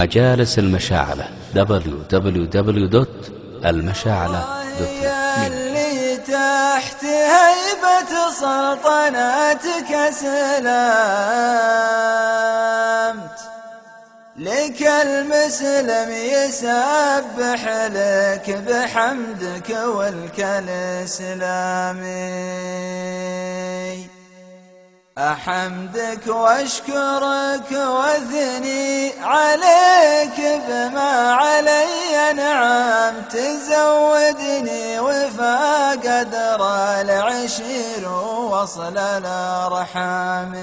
مجالس المشاعلة www.المشاعلة.net اللي تحت هيبة سلطنتك سلامت. لك المسلم يسبح لك بحمدك والك الإسلامي أحمدك وأشكرك وأثني عليك بما علي نعم. تزودني وفا قدر العشير وصل الأرحام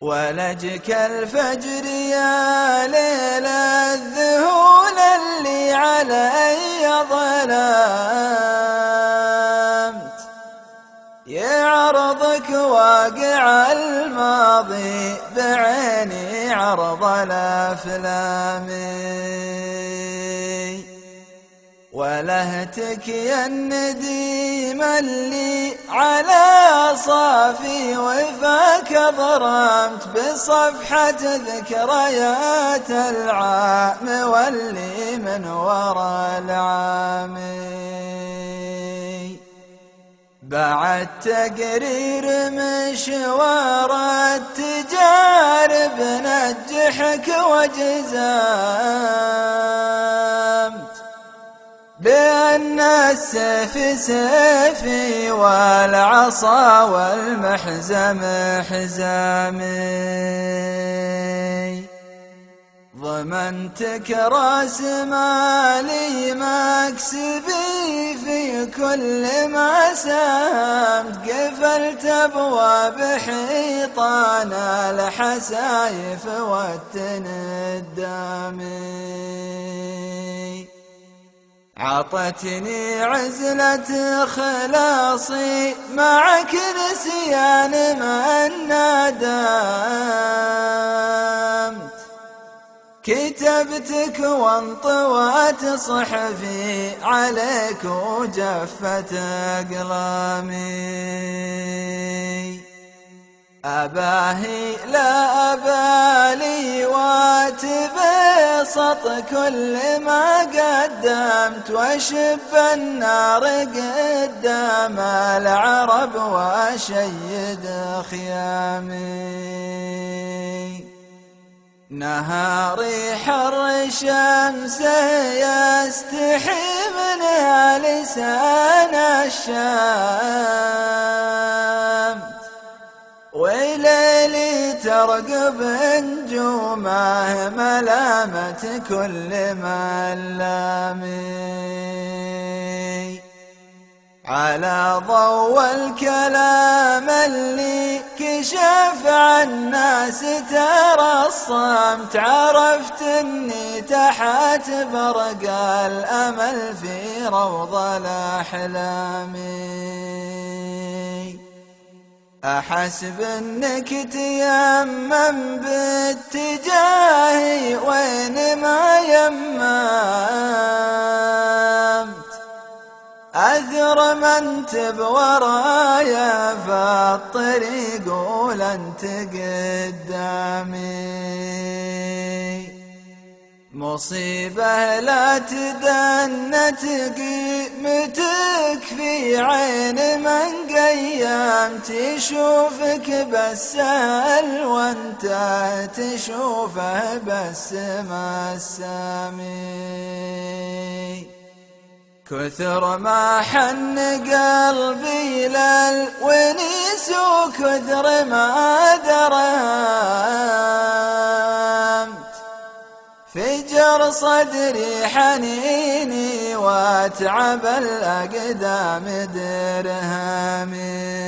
ولجك الفجر يا ليل الذهول اللي علي ظلامت عرضك واقع الماضي بعيني عرض الأفلام. ولهتك يا النديم اللي على صافي وفاك ضرمت بصفحة ذكريات العام واللي من وراء العام. بعد تقرير مشوار التجارب نجحك وجزامت بأن السيف سيفي والعصا والمحزم حزامي. ضمنتك راس مالي مكسبي في كل ما سامت قفلت أبواب حيطان الحسايف والتندامي عطتني عزلة خلاصي معك نسيان نادمت كتبتك وانطوت صحفي عليك وجفت أقلامي. أباهي لا أبالي واتبسط كل ما قدمت وشب النار قدام العرب وشيد خيامي. نهاري حر الشمس يستحي منها لسان الشمس. وليلي ترقب نجومه ملامة كل ملامي على ضوء الكلام اللي كشف عن الناس ترى الصمت عرفت إني تحت برق الأمل في روض الأحلام. أحسب إنك تيمم باتجاهي وين أثر من تب ورايا فالطريق ولن قدامي. مصيبة لا تدن تقيمتك في عين من قيام تشوفك بس وأنت تشوفه بس ما السامي كثر ما حن قلبي للونيس وكثر ما درمت. فجر صدري حنيني واتعب الأقدام درهمي.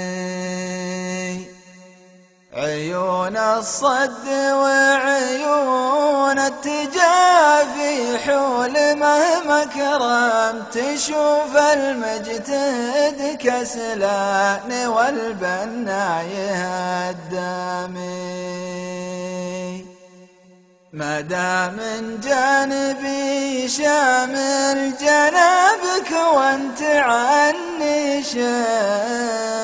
عيون الصد وعيون التجافي حول مهما كرم تشوف المجتهد كسلان والبنا يهدامي ما دام من جانبي شامل جنابك وانت عني شمت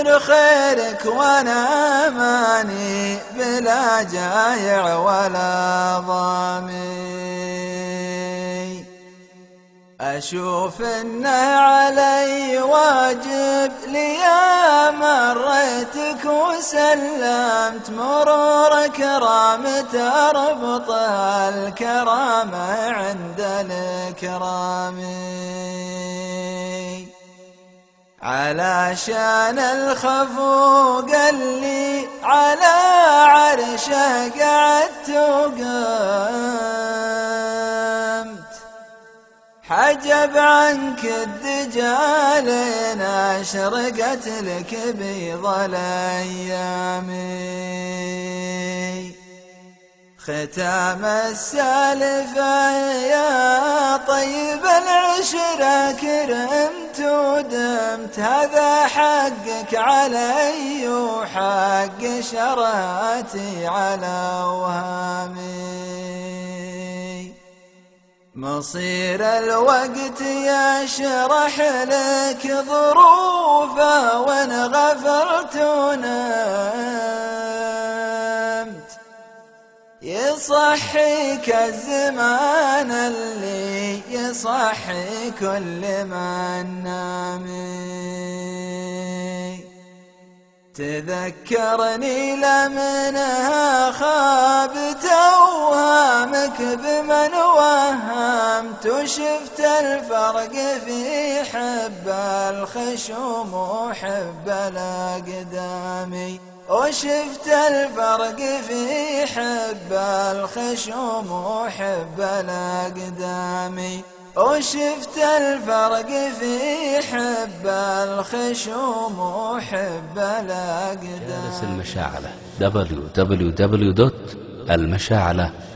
كثر خيرك وأنا ماني بلا جايع ولا ضامي. أشوف انه علي واجب لي مريتك وسلمت مرور كرام تربط الكرامة عند الكرامي علشان الخفوق اللي على عرشه قعدت وقمت حجب عنك الدجال أشرقت لك بيض الأيام. ختام السالفة يا طيب العشرة كرمت ودمت هذا حقك علي وحق شراتي على وهامي مصير الوقت يشرح لك ظروفه يصحيك الزمان اللي يصحي كل من نامي. تذكرني لمنها خاب توهامك بمن وهمت وشفت الفرق في حب الخشوم وحب الأقدامي وشفت الفرق في حب الخشوم وحب الأقدامي وشفت الفرق في حب الخشوم وحب الأقدام. جالس المشاعلة. Www.المشاعلة.com